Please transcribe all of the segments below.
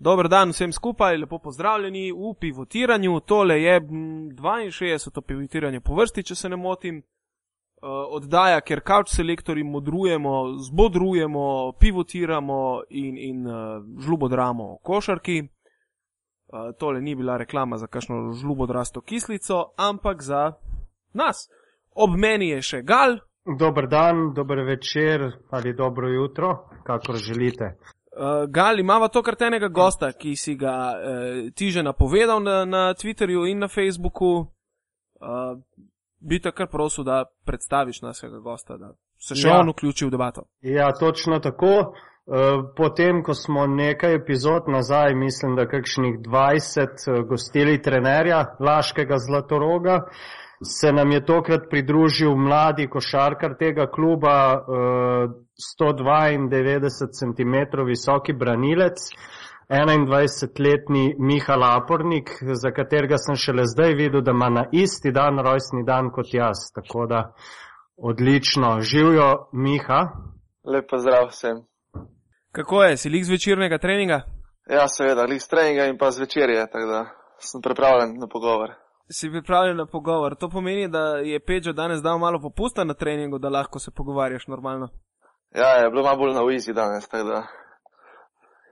Dober dan vsem skupaj, lepo pozdravljeni v pivotiranju. Tole je 62. pivotiranje po vrsti, če se ne motim. Oddaja, kjer kavč selektori modrujemo, zbodrujemo, pivotiramo in, in žlubodramo o košarki. Tole ni bila reklama za kakšno žlubodrasto kislico, ampak za nas. Ob meni je še gal. Dober dan, dober večer ali dobro jutro, kakor želite. Uh, Gal, imamo to kar tenega gosta, ki si ga uh, ti že napovedal na, na Twitterju in na Facebooku. Uh, bi te kar prosil, da predstaviš našega gosta, da se še ja. on vključi v debato. Ja, točno tako. Uh, potem, ko smo nekaj epizod nazaj, mislim, da kakšnih 20 gostili trenerja Laškega Zlatoroga, se nam je tokrat pridružil mladi košarkar tega kluba. Uh, 192 cm visoki branilec, 21-letni Miha Lapornik, za katerega sem šele zdaj videl, da ima na isti dan rojstni dan kot jaz. Tako da odlično. Živijo Miha. Lepo zdrav vsem. Kako je, si lik z večernega treninga? Ja, seveda, lik z treninga in pa z večerje, tako da sem pripravljen na pogovor. Si pripravljen na pogovor. To pomeni, da je Peđo danes dal malo popusta na treningu, da lahko se pogovarjaš normalno. Ja, je bilo malo bolj na uizi danes, tako da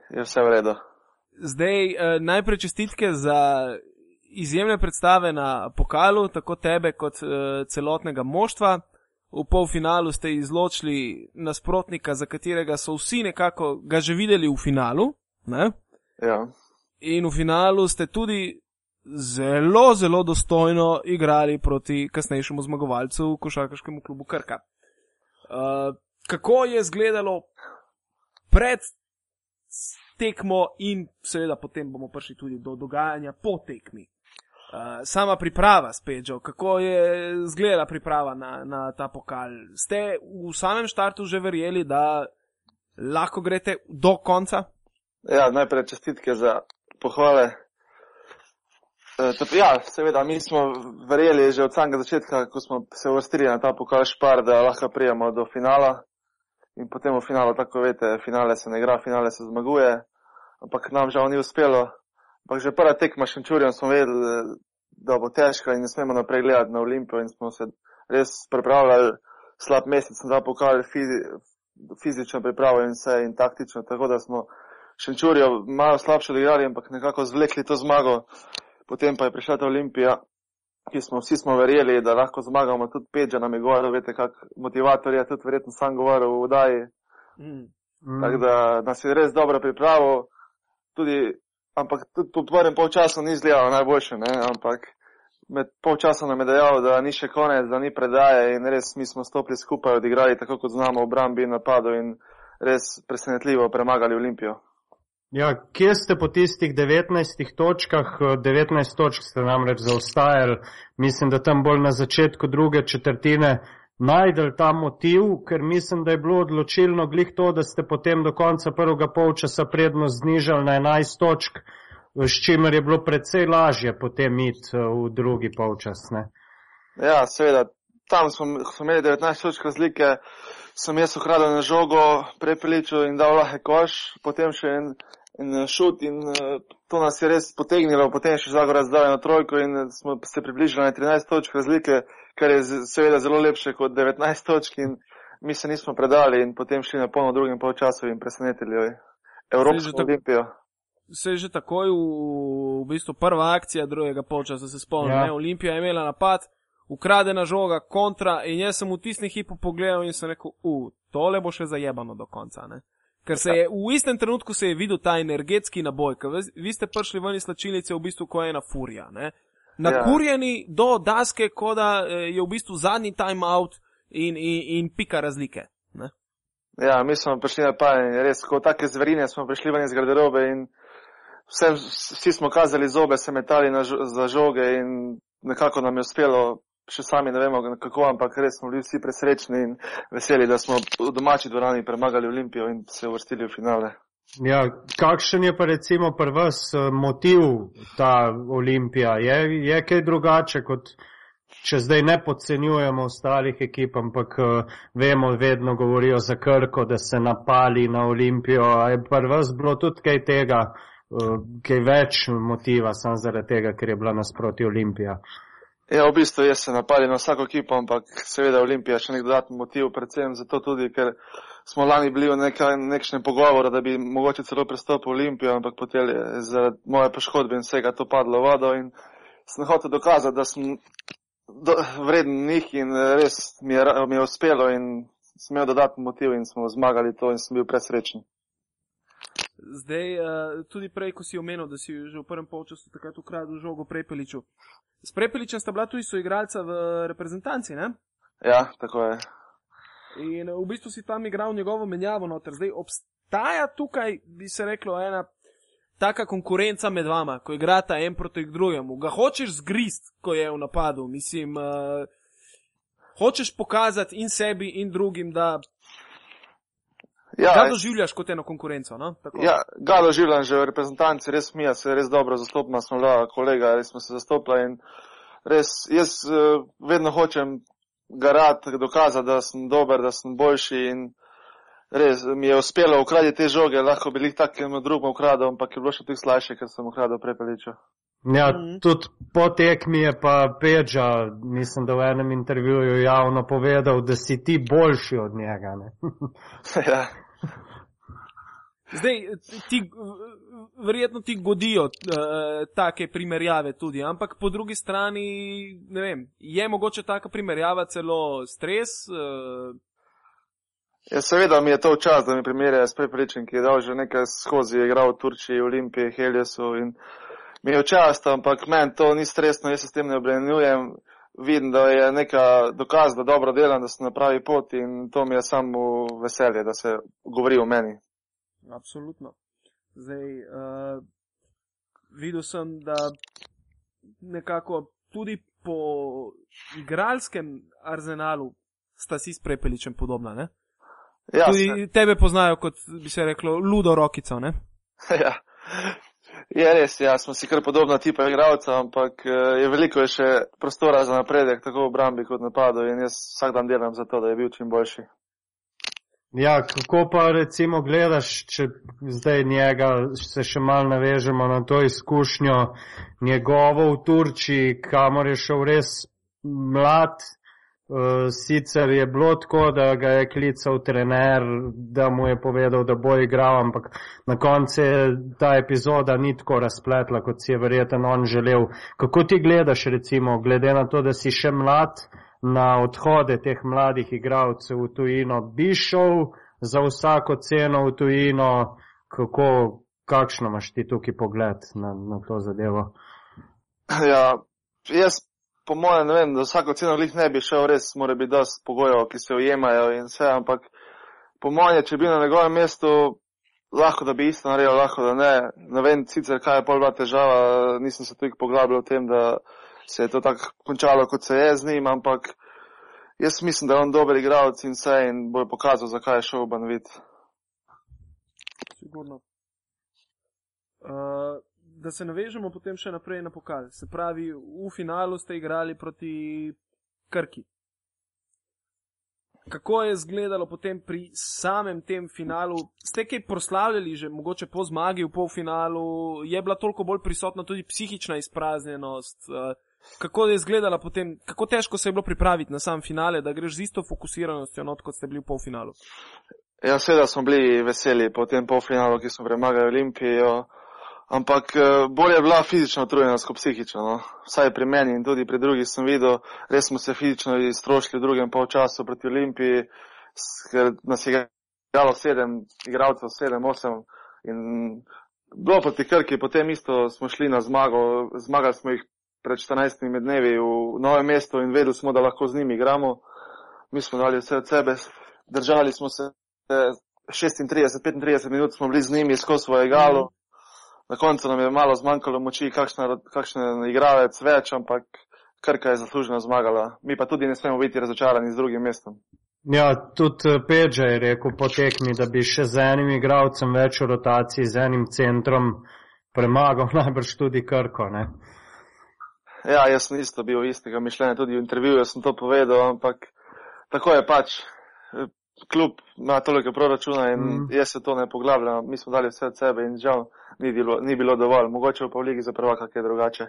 je vse v redu. Zdaj, eh, najprej čestitke za izjemne predstave na pokalu, tako tebe kot eh, celotnega moštva. V polfinalu ste izločili nasprotnika, za katerega so vsi nekako ga že videli v finalu. Ne? Ja. In v finalu ste tudi zelo, zelo dostojno igrali proti kasnejšemu zmagovalcu, košarkaškemu klubu Krka. Uh, kako je izgledalo pred tekmo, in seveda potem bomo prišli tudi do dogajanja po tekmi. Uh, sama priprava spet, že kako je izgledala priprava na, na ta pokal. Ste v samem štartu že verjeli, da lahko greste do konca? Ja, najprej čestitke za pohvale. E, ja, seveda, mi smo verjeli že od samega začetka, ko smo se uvrstili na ta pokal špar, da lahko prijemo do finala in potem v finalu, tako veste, finale se ne igra, finale se zmaguje, ampak nam žal ni uspelo. Ampak že prva tekma s Čurjem smo vedeli, da bo težka in ne smemo naprej gledati na Olimpijo in smo se res pripravljali slab mesec, da pokali fizi, fizično pripravo in vse in taktično, tako da smo Šenčurjo malo slabše odigrali, ampak nekako zvlekli to zmago. Potem pa je prišla ta Olimpija, ki smo vsi smo verjeli, da lahko zmagamo, tudi Peđa nam je govoril, veste, kak motivator je, tudi verjetno sam govoril v vdaji. Mm. Mm. Tako da nas je res dobro pripravil, tudi, ampak tudi po prvem polčasu ni izgledalo najboljše, ne? ampak med polčasom nam je dejal, da ni še konec, da ni predaje in res mi smo stopili skupaj, odigrali tako, kot znamo v brambi in napadu in res presenetljivo premagali Olimpijo. Ja, kje ste po tistih 19 točkah? 19 točk ste namreč zaostajali, mislim, da tam bolj na začetku druge četrtine najdel ta motiv, ker mislim, da je bilo odločilno glih to, da ste potem do konca prvega polčasa prednost znižali na 11 točk, s čimer je bilo precej lažje potem iti eh, v drugi polčas. Ne? Ja, seveda, tam smo, smo imeli 19 točk razlike, sem jaz ukradel na žogo, prepeličil in dal lahe koš, potem še en in eh, šut in uh, to nas je res potegnilo, potem še Zagora zdaj na trojko in eh, smo se približali na 13 točk razlike, kar je seveda zelo lepše kot 19 točk in mi se nismo predali in potem šli na polno drugim polčasu in presenetili Evropsko olimpijo. Se je že takoj v, v bistvu prva akcija drugega polčasa, se spomnim, ja. Olimpija je imela napad, ukradena žoga, kontra in jaz sem v tistem hipu pogledal in sem rekel, u, tole bo še zajebano do konca, ne? Ker se je v istem trenutku se je videl ta energetski naboj, ker vi ste prišli ven iz slačilnice v bistvu kot ena furija. Ne? Nakurjeni ja. do daske, kot da eh, je v bistvu zadnji timeout in, in, in pika razlike. Ne? Ja, mi smo prišli na pajen, res kot take zverine smo prišli ven iz garderobe in vsem, vsi smo kazali zobe, se metali na, za žoge in nekako nam je uspelo še sami ne vemo kako, ampak res smo bili vsi presrečni in veseli, da smo v domači dvorani premagali Olimpijo in se uvrstili v finale. Ja, kakšen je pa recimo pri vas eh, motiv ta Olimpija? Je, je kaj drugače kot, če zdaj ne podcenjujemo ostalih ekip, ampak uh, vemo, vedno govorijo za Krko, da se napali na Olimpijo. A je pri vas bilo tudi kaj tega, uh, kaj več motiva, samo zaradi tega, ker je bila nasproti Olimpija. Ja, v bistvu jaz se napadam na vsako ekipo, ampak seveda Olimpija še nek dodatni motiv, predvsem zato tudi, ker smo lani bili v nekšnem pogovoru, da bi mogoče celo prestopil Olimpijo, ampak potem je zaradi moje poškodbe in vsega to padlo vodo in sem hotel dokazati, da sem do, vreden njih in res mi je, mi je uspelo in sem imel dodatni motiv in smo zmagali to in sem bil presrečen. Zdaj, uh, tudi prej, ko si omenil, da si že v prvem polčasu takrat ukradel žogo Prepeliču. S Prepeličem sta bila tudi soigralca v reprezentanci, ne? Ja, tako je. In v bistvu si tam igral njegovo menjavo noter. Zdaj, obstaja tukaj, bi se reklo, ena taka konkurenca med vama, ko igrata en proti drugemu. Ga hočeš zgrist, ko je v napadu, mislim. Uh, Hočeš pokazati in sebi, in drugim, da Ja, ga doživljaš kot eno konkurenco. No? Tako. ja, ga doživljam že v reprezentanci, res mi, se res dobro zastopamo, smo dva kolega, res smo se zastopali in res jaz uh, vedno hočem garati, dokazati, da sem dober, da sem boljši in res mi je uspelo ukraditi te žoge, lahko bi jih takem drugom ukradel, ampak je bilo še tih slajše, ker sem ukradel prepeličo. Ja, Mhm. tudi po tekmi je pa Peča, mislim, da v enem intervjuju javno povedal, da si ti boljši od njega. Ne? ja. Zdaj, ti, verjetno ti godijo uh, take primerjave tudi, ampak po drugi strani, ne vem, je mogoče taka primerjava celo stres. Uh, Ja, seveda mi je to čas, da mi primerjajo s prepričan, ki je dal že nekaj skozi, je igral v Turčiji, Olimpiji, Heljesu in mi je čast, ampak meni to ni stresno, jaz se s tem ne obremenjujem. Vidim, da je neka dokaz, da dobro delam, da sem na pravi poti in to mi je samo veselje, da se govori o meni. absolutno. Zdaj, uh, videl sem, da nekako tudi po igralskem arzenalu sta si s prepeličem podobna. Ne? Ja, Tudi tebe poznajo kot, bi se reklo, ludo rokico. Ne? ja. Je res, ja, smo si kar podobna tipa igralca, ampak eh, je veliko je še prostora za napredek, tako v obrambi kot napadu in jaz vsak dan delam za to, da je bil čim boljši. Ja, kako pa recimo gledaš, če zdaj njega se še mal navežemo na to izkušnjo njegovo v Turčiji, kamor je šel res mlad, uh, sicer je bilo tako, da ga je klical trener, da mu je povedal, da bo igral, ampak na koncu je ta epizoda ni tako razpletla, kot si je verjeten on želel. Kako ti gledaš recimo, glede na to, da si še mlad, na odhode teh mladih igralcev v tujino, bi šel za vsako ceno v tujino, kako, kakšno imaš ti tukaj pogled na, na to zadevo? Ja, jaz po mojem ne vem, da vsako ceno glih ne bi šel, res mora biti dosti pogojev, ki se ujemajo in vse, ampak po mojem, če bi na njegovem mestu, lahko da bi isto naredil, lahko da ne. Ne vem sicer, kaj je pol bila težava, nisem se toliko poglabljal v tem, da se je to tako končalo, kot se je z njim, ampak jaz mislim, da je on dober igralec in vse in bo pokazal, zakaj je šel v Banvit. Sigurno. Uh, da se navežemo potem še naprej na pokal. Se pravi, v finalu ste igrali proti Krki. Kako je izgledalo potem pri samem tem finalu? Ste kaj proslavljali že mogoče po zmagi v polfinalu? Je bila toliko bolj prisotna tudi psihična izpraznjenost? Uh, kako je izgledala potem, kako težko se je bilo pripraviti na sam finale, da greš z isto fokusiranostjo not, kot ste bili v polfinalu? Ja, seveda smo bili veseli po tem polfinalu, ki smo premagali Olimpijo, ampak eh, bolje je bila fizična utrujenost kot psihična. No. Vsaj pri meni in tudi pri drugih sem videl, res smo se fizično iztrošili v drugem polčasu proti Olimpiji, ker nas je igralo sedem igralcev, sedem, osem in bilo proti Krki, potem isto smo šli na zmago, zmagali smo jih pred 14 dnevi v novem mestu in vedeli smo, da lahko z njimi igramo. Mi smo dali vse od sebe, držali smo se eh, 36-35 minut smo bili z njimi skozi svoje galo. Na koncu nam je malo zmanjkalo moči, kakšna, kakšen igralec več, ampak Krka je zasluženo zmagala. Mi pa tudi ne smemo biti razočarani z drugim mestom. Ja, tudi eh, Pedža je rekel po tekmi, da bi še z enim igralcem več v rotaciji, z enim centrom premagal najbrž tudi Krko. Ne? Ja, jaz sem isto bil istega mišljenja, tudi v intervjuju sem to povedal, ampak tako je pač. Klub ima toliko proračuna in Mm. jaz se to ne poglabljam. Mi smo dali vse od sebe in žal ni bilo, ni bilo dovolj. Mogoče pa v ligi za prvaka kaj drugače.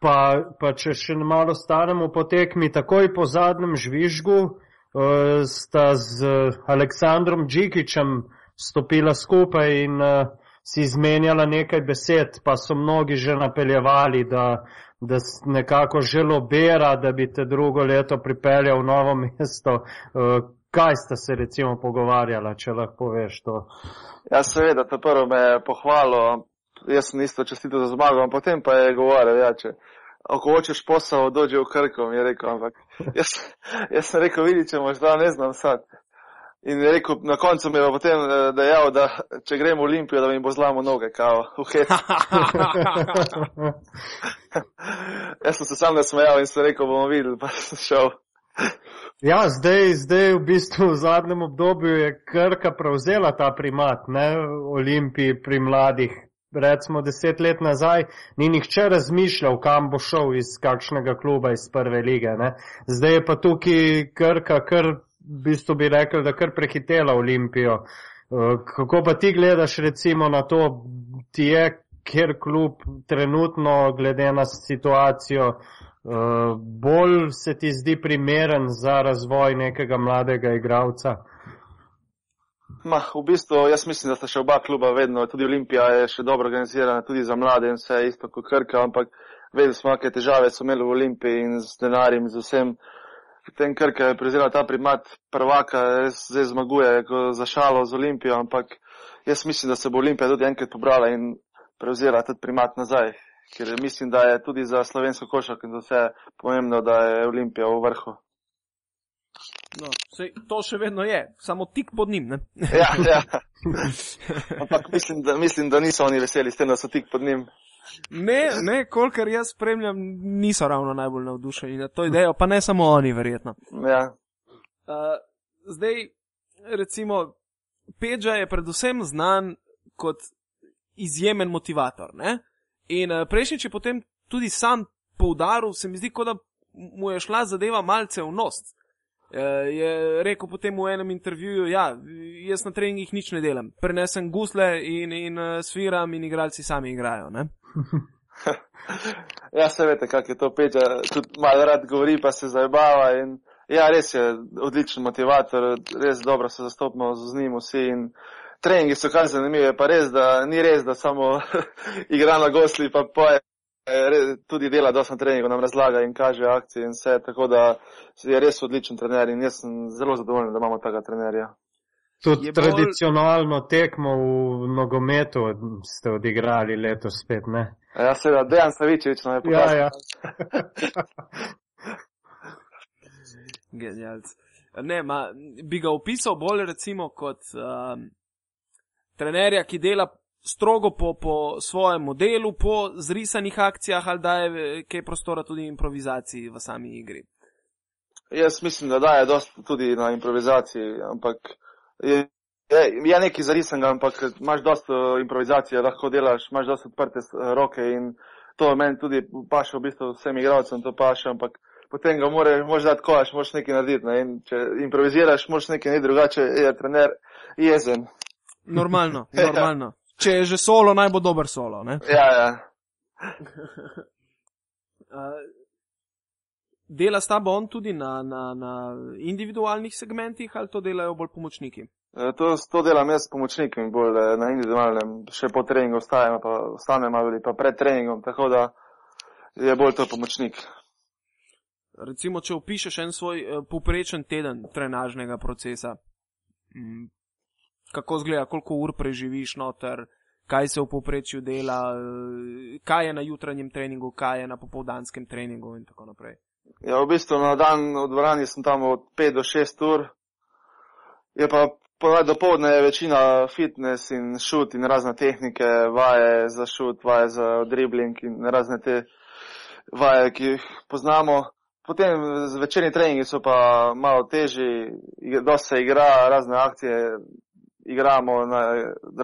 Pa, pa če še malo staramo po tekmi, takoj po zadnjem žvižgu uh, sta z Aleksandrom Džikičem stopila skupaj in uh, si izmenjala nekaj besed, pa so mnogi že napeljevali, da, da nekako že lobira, da bi te drugo leto pripeljal v novo mesto. Uh, kaj sta se recimo pogovarjala, če lahko veš to? Ja, seveda, to prvo me je pohvalo, jaz sem isto čestito za zmago, ampak potem pa je govoril, ja, če ako hočeš posel, dođi v Krko, mi je rekel, ampak jaz, jaz sem rekel, vidi, če možda ne znam sad. In je rekel, na koncu mi je potem eh, dejal, da če gremo v Olimpijo, da mi bo zlamo noge, kao, v hec. jaz sem se sam nasmejal in sem rekel, bomo videli, pa sem šel. Ja, zdaj, zdaj v bistvu v zadnjem obdobju je Krka prevzela ta primat, ne, Olimpiji pri mladih. Recimo deset let nazaj ni nihče razmišljal, kam bo šel iz kakšnega kluba iz prve lige. Ne. Zdaj je pa tukaj Krka, kar v bistvu bi rekel, da kar prehitela Olimpijo. Eh, Kako pa ti gledaš recimo na to, ti je kjer klub trenutno glede na situacijo bolj se ti zdi primeren za razvoj nekega mladega igralca? Ma, v bistvu, jaz mislim, da sta še oba kluba vedno, tudi Olimpija je še dobro organizirana, tudi za mlade in vse isto kot Krka, ampak vedeli smo, kakšne težave so imeli v Olimpiji in z denarjem, z vsem. Potem Krka je prevzela ta primat prvaka, zdaj zmaguje za šalo z Olimpijo, ampak jaz mislim, da se bo Olimpija tudi enkrat pobrala in prevzela ta primat nazaj. Ker mislim, da je tudi za slovensko košarko in za vse pomembno, da je Olimpija v vrhu. No, sej, to še vedno je, samo tik pod njim. Ne? Ja, ja. Ampak mislim da, mislim, da niso oni veseli s tem, da so tik pod njim. Ne, ne, kolikor jaz spremljam, niso ravno najbolj navdušeni nad to idejo, pa ne samo oni, verjetno. Ja. Uh, zdaj, recimo, Peča je predvsem znan kot izjemen motivator. Ne? In uh, prejšnjič je potem tudi sam poudaril, se mi zdi, kot da mu je šla zadeva malce v nos. Uh, je rekel potem v enem intervjuju, ja, jaz na treningih nič ne delam, prenesem gusle in, in uh, sviram in igralci sami igrajo. Ja, se veste, kak je to peča, tudi malo rad govori, pa se zabava in ja, res je odličen motivator, res dobro se zastopimo z njim vsi in treningi so kar zanimive, pa res, da ni res, da samo igra na gosli, pa poje, res, tudi dela dosti na treningu, nam razlaga in kaže akcije in vse, tako da je res odličen trener in jaz sem zelo zadovoljen, da imamo takega trenerja. Tudi Je bolj- tradicionalno tekmo v nogometu ste odigrali letos spet, ne? Ja, seveda, Dejan Savičevič nam je Ja, pokazal. ja. Genialc. Ne, ma, bi ga opisal bolj recimo kot um, trenerja, ki dela strogo po, po svojem modelu, po zrisanih akcijah, ali daje eh, kaj prostora tudi improvizaciji v sami igri. Jaz mislim, da daje dosti tudi na improvizaciji, ampak je, je, je nekaj zarisanega, ampak imaš dosti eh, improvizacije, lahko delaš, imaš dosti odprte eh, roke in to meni tudi paše v bistvu vsem igralcem, to paše, ampak potem ga more, moraš dati koš, moraš nekaj narediti. Ne? In če improviziraš, moraš nekaj narediti drugače, je trener jezen. Normalno, normalno. Če je že solo, naj bo dober solo. Ne? Ja, ja. Uh, dela s tabo on tudi na, na, na individualnih segmentih ali to delajo bolj pomočniki? E, To, to delam jaz s pomočnikom, bolj eh, na individualnem, še po treningu ostajam, pa ostanem ali pa pred treningom, tako da je bolj to pomočnik. Recimo, če opišeš en svoj uh, povprečen teden trenažnega procesa, mm, kako zgleda, koliko ur preživiš noter, kaj se v povprečju dela, uh, kaj je na jutranjem treningu, kaj je na popoldanskem treningu in tako naprej. Ja, v bistvu na dan v dvorani sem tam od 5 do 6 ur, je pa do povdne je večina fitness in šut in razne tehnike, vaje za šut, vaje za dribling in razne te vaje, ki jih poznamo. Potem večerni treningi so pa malo težji, dosti se igra, razne akcije igramo, na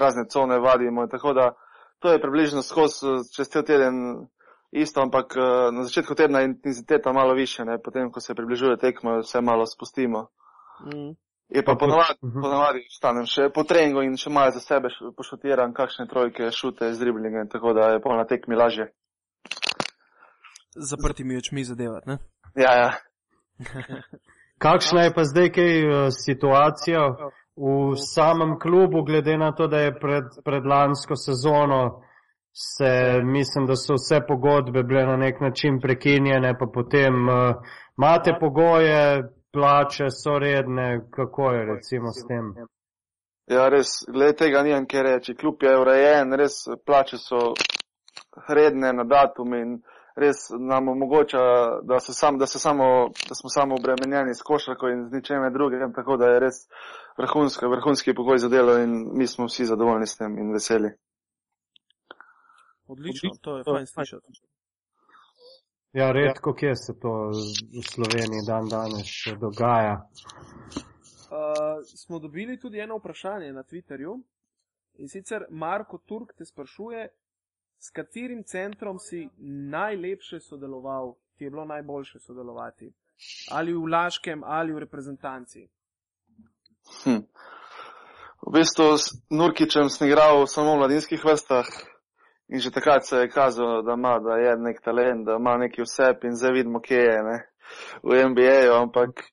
razne cone vadimo, tako da to je približno skozi čez cel teden isto, ampak eh, na začetku tedna je intenziteta malo više, ne? potem ko se približuje tekmo, se malo spustimo. Mm. Je pa ponovadi, Mhm. ponovadi ostanem še po treningu in še malo za sebe pošutiram, kakšne trojke, šute, z driblinga, tako da je pol na tekmi lažje. Z zaprtimi očmi zadevati. Ne? Ja, ja. Kakšna je pa zdaj kaj eh, situacija v samem klubu, glede na to, da je pred, pred lansko sezono se, mislim, da so vse pogodbe bile na nek način prekinjene, pa potem uh, imate pogoje, plače so redne, kako je recimo s tem? Ja, res, glede tega nimam kaj reči. Klub je urejen, res plače so redne na datum in res nam omogoča, da, sam, da, samo, da smo samo obremenjeni s košarko in z ničem drugim, tako da je res vrhunsko, vrhunski pogoj za delo in mi smo vsi zadovoljni s tem in veseli. Odlično, to je fajn slišati. Ja, redko kje se to v Sloveniji dan danes še dogaja. Uh, smo dobili tudi eno vprašanje na Twitterju in sicer Marko Turk te sprašuje, s katerim centrom si najlepše sodeloval, ti je bilo najboljše sodelovati? Ali v Laškem, ali v reprezentanci? Hm. V bistvu s Nurkičem sem igral samo v mladinskih vrstah in že takrat se je kazalo, da ima, da je nek talent, da ima neki vsep in zdaj vidimo, kje je ne, v NBA-ju, ampak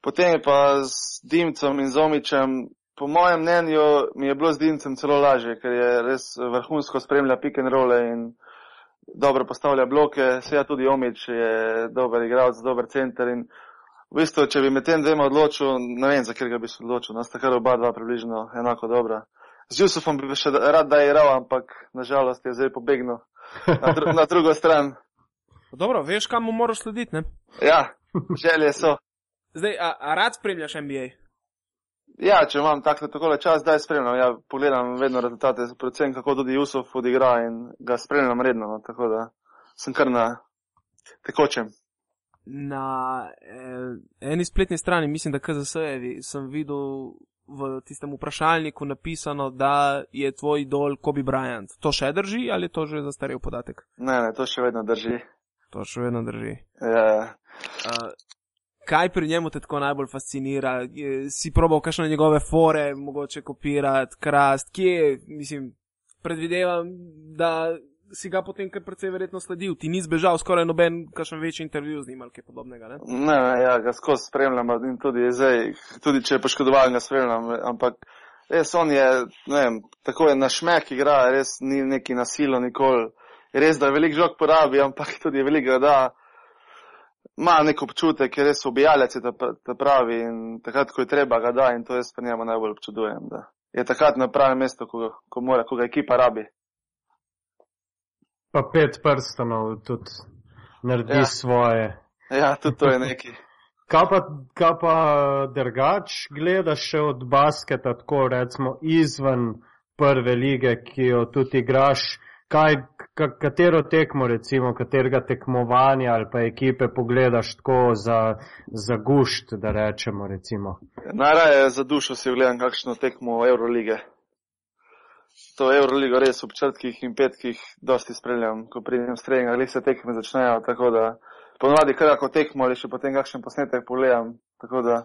potem pa s Dimcem in Zomičem, po mojem mnenju, mi je bilo z Dimcem celo lažje, ker je res vrhunsko spremlja pick and roll in dobro postavlja bloke, seveda tudi Omič je dober igralec, dober center in v bistvu, če bi med tem dvema odločil, ne vem, za katerega bi se odločil, nas sta kar oba dva približno enako dobra. Z Jusufom bi še rad da igral, ampak nažalost je zdaj pobegnil na, dru na drugo stran. Dobro, veš, kam mu moraš slediti, ne? Ja, želje so. Zdaj, a, a rad spremljaš NBA? Ja, če imam takle takole čas, zdaj spremljam. Ja, pogledam vedno rezultate, predvsem kako tudi Jusuf odigra in ga spremljam redno, no, tako da sem kar na tekočem. Na eh, eni spletni strani, mislim, da KZS-jevi, sem videl v tistem vprašalniku napisano, da je tvoj idol Kobe Bryant. To še drži ali je to že zastarel podatek? Ne, ne, to še vedno drži. To še vedno drži. Ja, Uh, kaj pri njemu te tako najbolj fascinira? Je, si probal kakšne njegove fore, mogoče kopirati, krast, kje, mislim, predvidevam, da si ga potem kar precej verjetno sledil. Ti ni zbežal skoraj noben kakšen večji intervju z njim ali kaj podobnega, ne? ne, ne, ja, ga skozi spremljam in tudi zdaj, tudi če je poškodoval, ga spremljam, ampak res on je, ne vem, tako je na šmek igra, res ni neki nasilo nikoli. Res, da veliko žog porabi, ampak tudi veliko da. Ima nek občutek, je res ubijalec, je ta, ta pravi in takrat, ko je treba, ga da in to jaz pri njemu najbolj občudujem. Da. Je takrat na pravem mestu, ko, ko mora, ko ga ekipa rabi. Pa pet prstanov tudi naredi Ja. svoje. Ja, tudi to je neki. Kaj pa, kaj pa drugač gledaš še od basketa, tako recimo izven prve lige, ki jo tudi igraš? Kaj, ka, katero tekmo, recimo, katerega tekmovanja ali pa ekipe pogledaš tako za, za gušt, da rečemo, recimo? Najraje za dušo si ogledam kakšno tekmo Eurolige. To Euroligo res ob četrtkih in petkih dosti spremljam, ko pridem s treninga, ali se tekme začnejo, tako da ponovadi kar kako tekmo ali še potem kakšen posnetek pogledam, tako da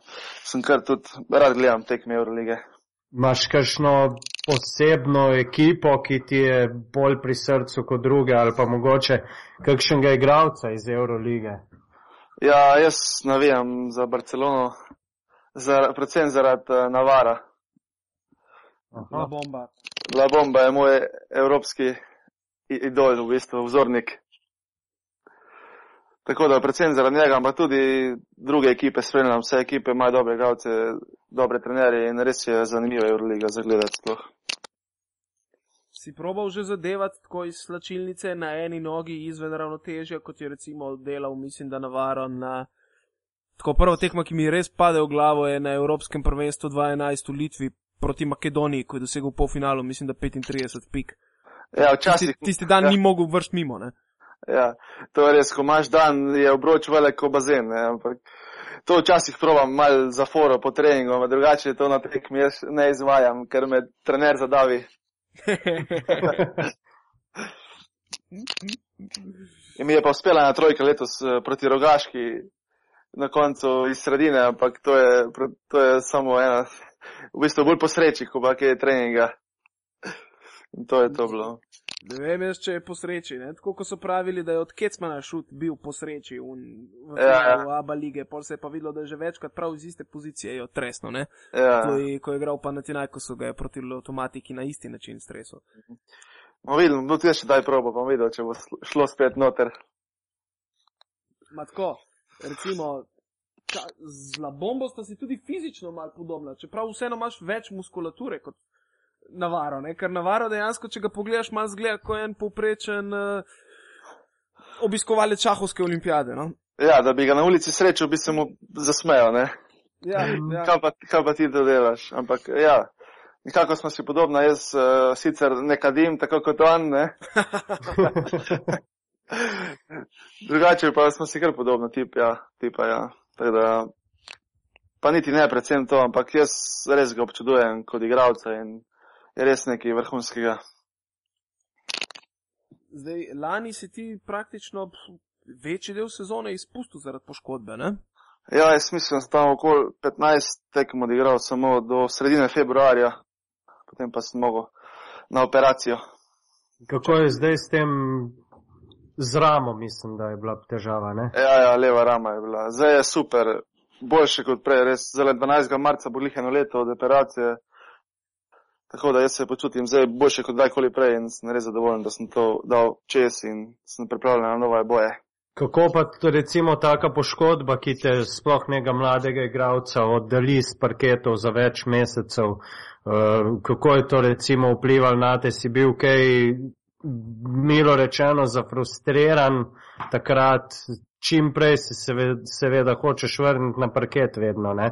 sem kar tudi rad gledam tekme Eurolige. Imaš kakšno posebno ekipo, ki ti je bolj pri srcu kot druge ali pa mogoče kakšnega igralca iz Eurolige? Ja, jaz navijam za Barcelono, za, predvsem zaradi uh, Navara. La bomba. La Bomba je moj evropski idol, v bistvu vzornik. Tako da predvsem zaradi njega, ampak tudi druge ekipe spremljam, vse ekipe imajo dobre igralce, dobre trenerje in res je zanimiva Euroliga za gledati sploh. Si probal že zadevati tako iz slačilnice na eni nogi izven ravnotežja, kot je recimo delal, mislim, da navaro na. Tako prva tekma, ki mi res pade v glavo, je na Evropskem prvenstvu 2011 v Litvi proti Makedoniji, ko je dosegel polfinalu, mislim, da 35 pik. Ja, Tisti, včasih, tisti dan ja. ni mogel vršiti mimo, ne? ja, to je res, ko imaš dan, je obroč velik kot bazen, ne, ampak to včasih probam mal za foro po treningu, ampak drugače to na tekmi jaz ne izvajam, ker me trener zadavi. In mi je pa uspela na trojka letos eh, proti Rogaški, na koncu iz sredine, ampak to je, to je samo ena, v bistvu bolj posreči, ko pa kaj je treninga. In to je to bilo. Ne vem, jaz, če je po sreči. Ne? Tako kot so pravili, da je od Kecmana šut bil po sreči v, v, Ja, ja. v Aba lige, pol se je pa videlo, da je že večkrat prav iz iste pozicije jo tresno. Ne? Ja. Je, ko je igral pa na Tinajko, so ga je proti avtomatiki na isti način stresel. No, vidim, no, tudi še daj probo, pa videl, če bo šlo spet noter. Ma tako, recimo, ka, z Labombo sta si tudi fizično malo podobna, čeprav vseeno imaš več muskulature kot Navaro, ne? ker Navaro dejansko, če ga pogledaš, malo zgleda kot en povprečen uh, obiskovalec šahovske olimpijade. No? Ja, da bi ga na ulici srečal, bi se mu zasmejal, ne? Ja, ja. Kaj pa, kaj pa ti to delaš? Ampak, ja, nekako smo si podobna, jaz uh, sicer ne kadim, tako kot on, ne? Drugače pa smo si kar podobno, tip, ja, tipa, ja. Tako da, pa niti ne predvsem to, ampak jaz res ga občudujem kot igralca in je res nekaj vrhunskega. Zdaj, lani si ti praktično večji del sezone izpustil zaradi poškodbe, ne? Ja, jaz mislim, da sem tam okoli 15 tekem odigral samo do sredine februarja, potem pa sem mogel na operacijo. Kako je zdaj s tem z ramo, mislim, da je bila težava, ne? Ja, ja, leva rama je bila. Zdaj je super, boljše kot prej, res. Zdaj 12. marca bo lih eno leto od operacije. Tako da jaz se počutim zdaj boljše kot kdajkoli prej in sem res zadovoljen, da sem to dal čez in sem pripravljen na nove boje. Kako pa recimo taka poškodba, ki te sploh nekega mladega igralca oddali z parketov za več mesecev, uh, kako je to recimo vplivalo na te, si bil kaj milo rečeno zafrustriran takrat, čim prej se seveda, seveda hočeš vrniti na parket vedno, ne?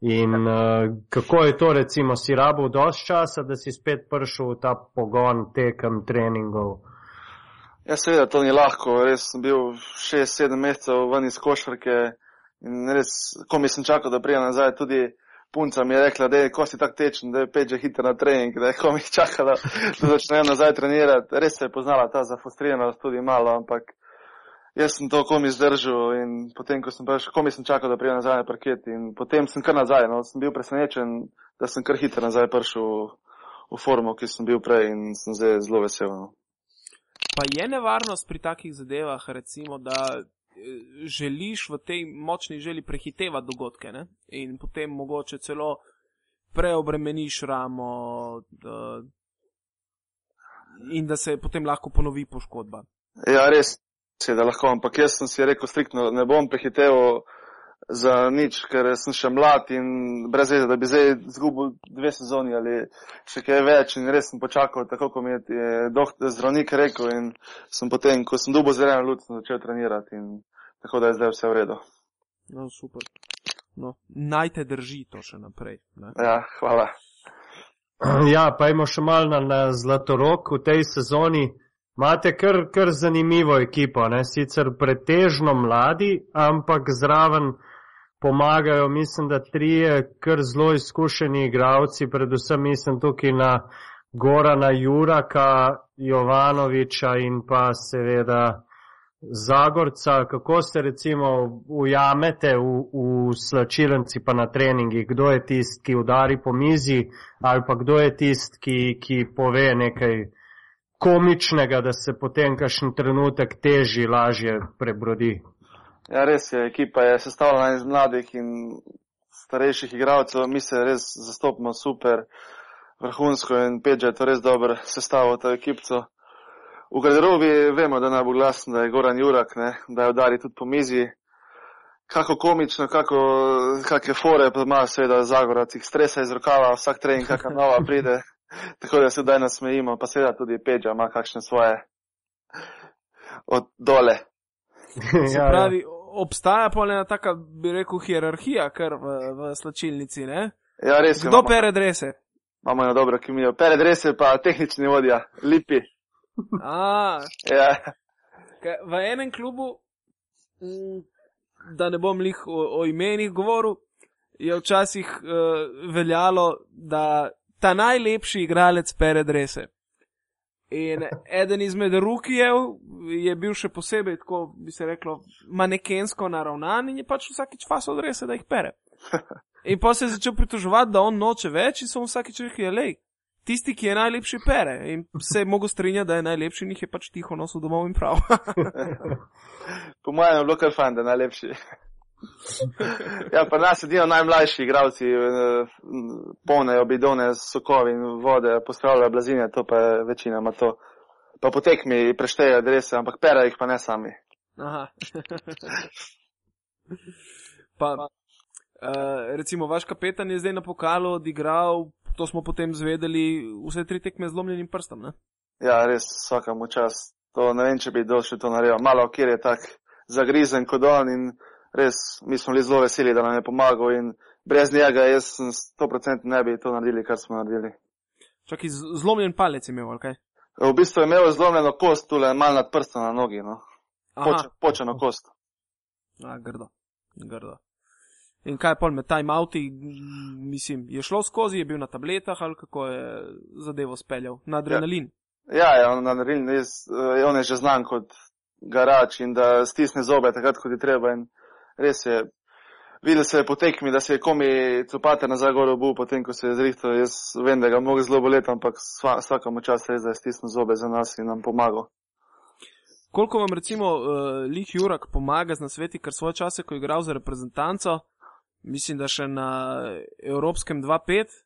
In uh, kako je to recimo, si rabil dosti časa, da si spet prišel v ta pogon tekem treningov? Ja, seveda, to ni lahko. Res sem bil 6-7 mesecev ven iz košarke in res, ko mi sem čakal, da prijem nazaj, tudi punca mi je rekla, da je kosti tak tečen, da je peč že hiter na trening, da je ko mi čakala, da začnem nazaj trenirati. Res se je poznala ta zafrustriranost tudi malo, ampak jaz sem to komi zdržal in potem, ko sem prišel, komi sem čakal, da prijem nazaj na parket in potem sem kar nazaj, no, sem bil presenečen, da sem kar hiter nazaj prišel v, formo, ki sem bil prej in sem zdaj zelo vesel. No. Pa je nevarnost pri takih zadevah, recimo, da želiš v tej močni želji prehitevati dogodke ne? in potem mogoče celo preobremeniš ramo da, in da se potem lahko ponovi poškodba. Ja, res je, da lahko, ampak jaz sem si rekel striktno, ne bom prehiteval za nič, ker sem še mlad in brez veze, da bi zdaj zgubil dve sezoni ali še kaj več in res sem počakal, tako kot mi je, je doktor, zdravnik rekel in sem potem, ko sem dubo zeleno luč, sem začel trenirati in tako da je zdaj vse v redu. No, super. No, naj te drži to še naprej. Ne? Ja, hvala. Ja, pa imamo še malo na, na Zlatorok v tej sezoni. Imate kar, kar zanimivo ekipo, ne? sicer pretežno mladi, ampak zraven pomagajo, mislim, da trije kar zelo izkušeni igravci, predvsem mislim tukaj na Gorana Juraka, Jovanoviča in pa seveda Zagorca. Kako se recimo ujamete v, v slačilenci pa na treningi? Kdo je tist, ki udari po mizi ali pa kdo je tist, ki, ki pove nekaj komičnega, da se potem kakšen trenutek teži, lažje prebrodi. Ja, res je, ekipa je sestavljena iz mladih in starejših igralcev, mi se res zastopimo super, vrhunsko in Peđa je to res dober sestavil to ekipco. V garderobi vemo, da naj bo glasen, da je Goran Jurak, ne, da je udari tudi po mizi. Kako komično, kako, kakve fore pa ima seveda Zagorac, jih stresa iz rokava, vsak trening kakšna nova pride. Tako da se zdaj nasmejimo, pa seveda tudi Peđa ima kakšne svoje od dole. Se pravi, obstaja pa ena taka, bi rekel, hierarhija, kar v, v slačilnici, ne? Ja, res. Kdo imamo- pere drese? Imamo eno dobro kemijo. Pere drese pa tehnični vodja, lipi. A, Ja, Kaj, v enem klubu, mm, da ne bom lih o, o imenih govoril, je včasih uh, veljalo, da ta najlepši igralec pere drese. In eden izmed rukijev je bil še posebej, tako bi se reklo, manekensko naravnan in je pač vsakič fasa odrese, da jih pere. In pa se je začel pritoževati, da on noče več in so mu vsakič rekli, lej, tisti, ki je najlepši pere. In se je mogel strinjati, da je najlepši in jih je pač tiho nosil domov in prav. Po mojem je bilo kar fajn, da je najlepši. ja, pa nas edijo najmlajši igravci, eh, polnejo bidone s sokovi in vode, postavljajo blazine, to pa je večina ima to. Pa potek mi preštejejo adrese, ampak pere jih pa ne sami. Aha. pa, uh, recimo, vaš kapetan je zdaj na pokalu odigral, to smo potem zvedeli, vse tri tekme z lomljenim prstom, ne? Ja, res vsakemu čas. To ne vem, če bi kdo še to naredil. Malo, kjer je tak zagrizen kot on in res mi smo bili zelo veseli, da nam je pomagal in brez njega jaz sem 100% ne bi to naredili, kar smo naredili. Čakaj, z- zlomljen palec je imel, ali kaj? V bistvu je imel zlomljeno kost, tule mal nad prstom na nogi, no. Poč, počeno kost. A, grdo, grdo. In kaj pol med time-outi, mislim, je šlo skozi, je bil na tabletah ali kako je zadevo speljal? Na adrenalin. Ja, ja, on, naredil, res, eh, on je že znan kot garač in da stisne zobe takrat, ko ti treba in res je. Videl se je po tekmi, da se je komi copate nazaj gor obu, potem ko se je zrihtal. Jaz vem, da ga mogo zelo boleti, ampak sva- vsakemu čas res, da je stisnil zobe za nas in nam pomagal. Koliko vam recimo uh, Lik Jurak pomaga z nasveti, ker svoje čase, ko je igral za reprezentanco, mislim, da še na Evropskem 2-5,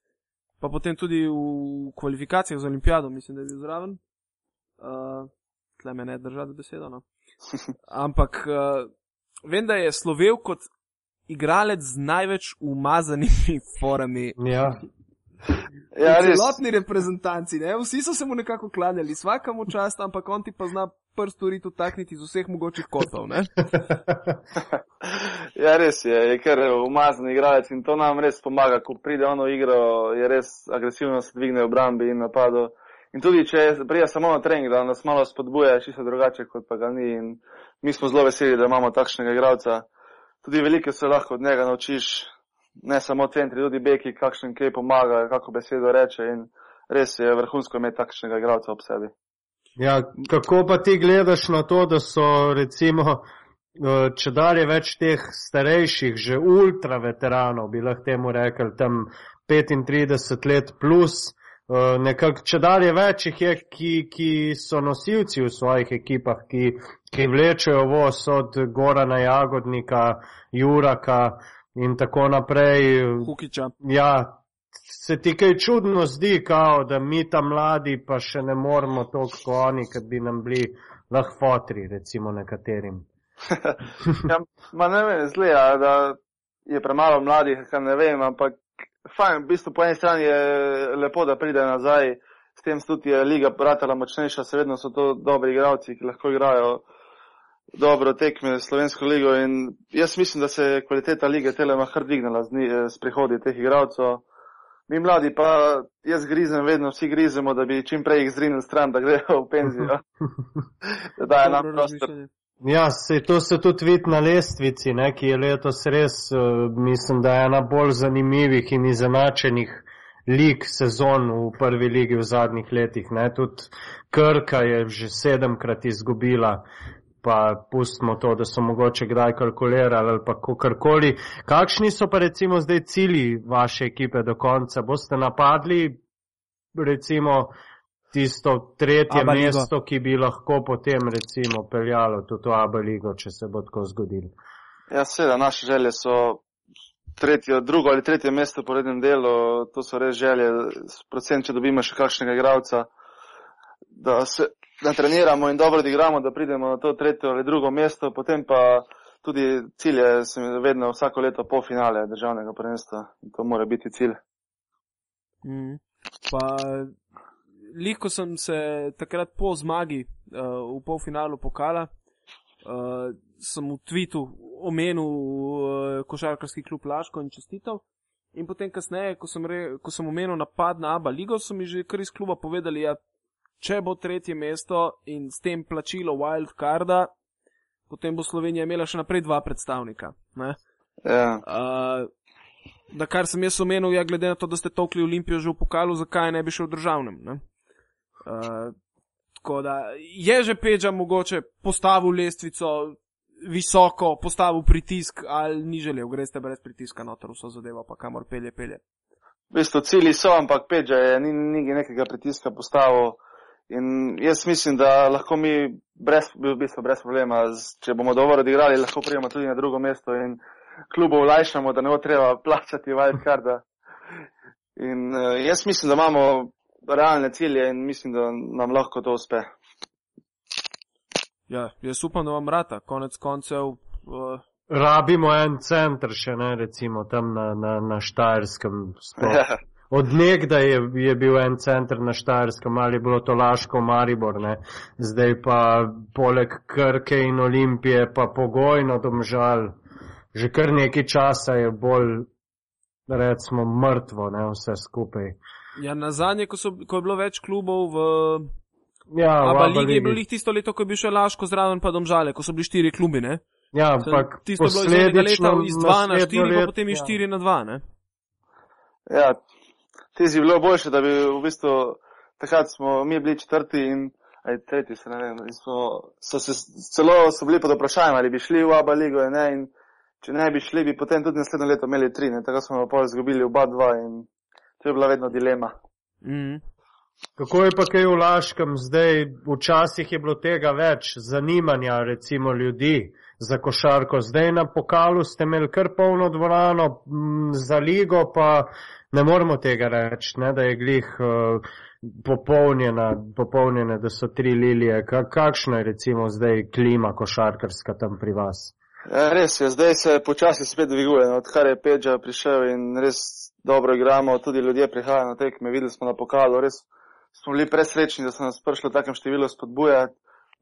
pa potem tudi v kvalifikacijah za olimpijado, mislim, da je bil zraven. Uh, tle me ne držati besedo, no. Ampak uh, vem, da je slovel kot igralec z največ umazanimi forami. Ja, Ja, v res. celotni reprezentanci, ne? vsi so se mu nekako klanjali, svakemu čast, ampak on ti pa zna prst urit utakniti iz vseh mogočih kotov. Ne? Ja, res je, je kar umazan igralec in to nam res pomaga, ko pride ono igro, je res agresivno se dvigne v obrambi in napadu. In tudi, če prija samo na trening, da nas malo spodbuja, čisto drugače, kot pa ga ni. In mi smo zelo veseli, da imamo takšnega igralca. Tudi veliko se lahko od njega naučiš, ne samo centri, tudi beki, kakšen kaj pomaga, kako besedo reče in res je vrhunsko imeti takšnega igralca ob sebi. Ja, kako pa ti gledaš na to, da so recimo, eh, če dalje več teh starejših, že ultra veteranov, bi lahko temu rekli, tam 35 let plus, eh, nekako če dalje več jih je, ki, ki so nosilci v svojih ekipah, ki, ki vlečejo voz od Gorana Jagodnika, Juraka in tako naprej. Hukiča. Ja, se ti kaj čudno zdi, kao, da mi ta mladi pa še ne moremo toliko kot oni, ker bi nam bili lahko fotri, recimo nekaterim. ja, ma ne vem, zleja, da je premalo mladih, kar ne vem, ampak fajn, v bistvu po eni strani je lepo, da pride nazaj, s tem tudi je liga bratala močnejša, seveda so to dobri igralci, ki lahko igrajo dobro tekme s slovensko ligo in jaz mislim, da se je kvaliteta lige telema kar dvignila z, ni- s prihodi teh igralcev. Mi mladi pa, jaz grizem, vedno vsi grizemo, da bi čim prej jih zrinili stran, da grejo v penzijo. da daje nam prostor. Ja, se to se tudi vidi na lestvici, ne, ki je letos res, uh, mislim, da je ena bolj zanimivih in izenačenih lig sezon v prvi ligi v zadnjih letih. Ne. Tudi Krka je že sedemkrat izgubila, pa pustimo to, da so mogoče kdaj kalkulirali ali pa kakorkoli. Kakšni so pa recimo zdaj cilji vaše ekipe do konca? Boste napadli recimo tisto tretje Aba ligo. mesto, ki bi lahko potem recimo peljalo tudi v Aba ligo, če se bo tako zgodilo. Ja, seveda, naše želje so tretje, drugo ali tretje mesto po rednem delu, to so res želje, predvsem, če dobimo še kakšnega igralca, da se da treniramo in dobro odigramo, da pridemo na to tretje ali drugo mesto, potem pa tudi cilje se mi vedno vsako leto po finale državnega prvenstva. In To mora biti cilj. Mm. Pa, liko sem se takrat po zmagi uh, v polfinalu pokala, uh, sem v tvitu omenil uh, košarkarski klub Laško in čestitev. In potem kasneje, ko sem, re, ko sem omenil napad na Aba ligo, so mi že kar iz kluba povedali, ja, če bo tretje mesto in s tem plačilo wildcarda, potem bo Slovenija imela še naprej dva predstavnika. Ne? Ja. Uh, da kar sem jaz omenil, ja, glede na to, da ste tokli Olimpijo že v pokalu, zakaj ne bi šel v državnem. Ne? Uh, Tako da je že Peča mogoče postavil lestvico visoko, postavil pritisk ali ni želel, greste brez pritiska noter vso zadevo, pa kamor pelje, pelje. V bistvu cilji so, ampak Peča je ni, ni nekega pritiska postavil. In jaz mislim, da lahko mi brez, v bistvu brez problema, če bomo dobro odigrali, lahko prijemo tudi na drugo mesto in klubo vlajšamo, da ne bo treba plačati wildcarda. In uh, jaz mislim, da imamo realne cilje in mislim, da nam lahko to uspe. Ja, jaz upam, da vam rata, konec koncev. Uh, Rabimo en center še, ne, recimo tam na, na, na Štajerskem. Ja. Od nekda je, je bil en center na Štajerskem, ali je bilo to Laško, Maribor, ne. Zdaj pa poleg Krke in Olimpije pa pogojno domžal. Že kar nekaj časa je bolj, recimo, mrtvo, ne, vse skupaj. Ja, na zadnje, ko, so, ko je bilo več klubov v Ja, v Aba ligi, je bilo jih tisto leto, ko je bil še Laško zraven, pa domžale, ko so bili štiri klubi, ne? Ja, ampak Tisto je bilo iz leta iz dva na naslednje štiri, pa leto- potem iz ja. štiri na dva, ne? Ja, tisti bi bilo boljše, da bi v bistvu takrat smo mi bili četrti in aj tretji, se ne vem, in smo, so se celo so bili pod vprašanjem, ali bi šli v Aba ligo, ne, in če ne bi šli, bi potem tudi naslednje leto imeli tri, ne, tako smo pa izgubili oba dva in to je bila vedno dilema. Mm. Kako je pa kaj v Laškem zdaj? Včasih je bilo tega več zanimanja, recimo ljudi za košarko. Zdaj na pokalu ste imeli kar polno dvorano, m, za ligo pa ne moremo tega reči, ne, da je glih uh, popolnjena, popolnjena, da so tri lilije. Ka, kakšna je recimo zdaj klima košarkarska tam pri vas? Ja, res je, zdaj se počasi spet dviguje, no, odkar je Pedža prišel in res dobro igramo, tudi ljudje prihajajo na tekme, videli smo na pokalu, res smo bili presrečni, da so nas prišli v takem številu spodbujati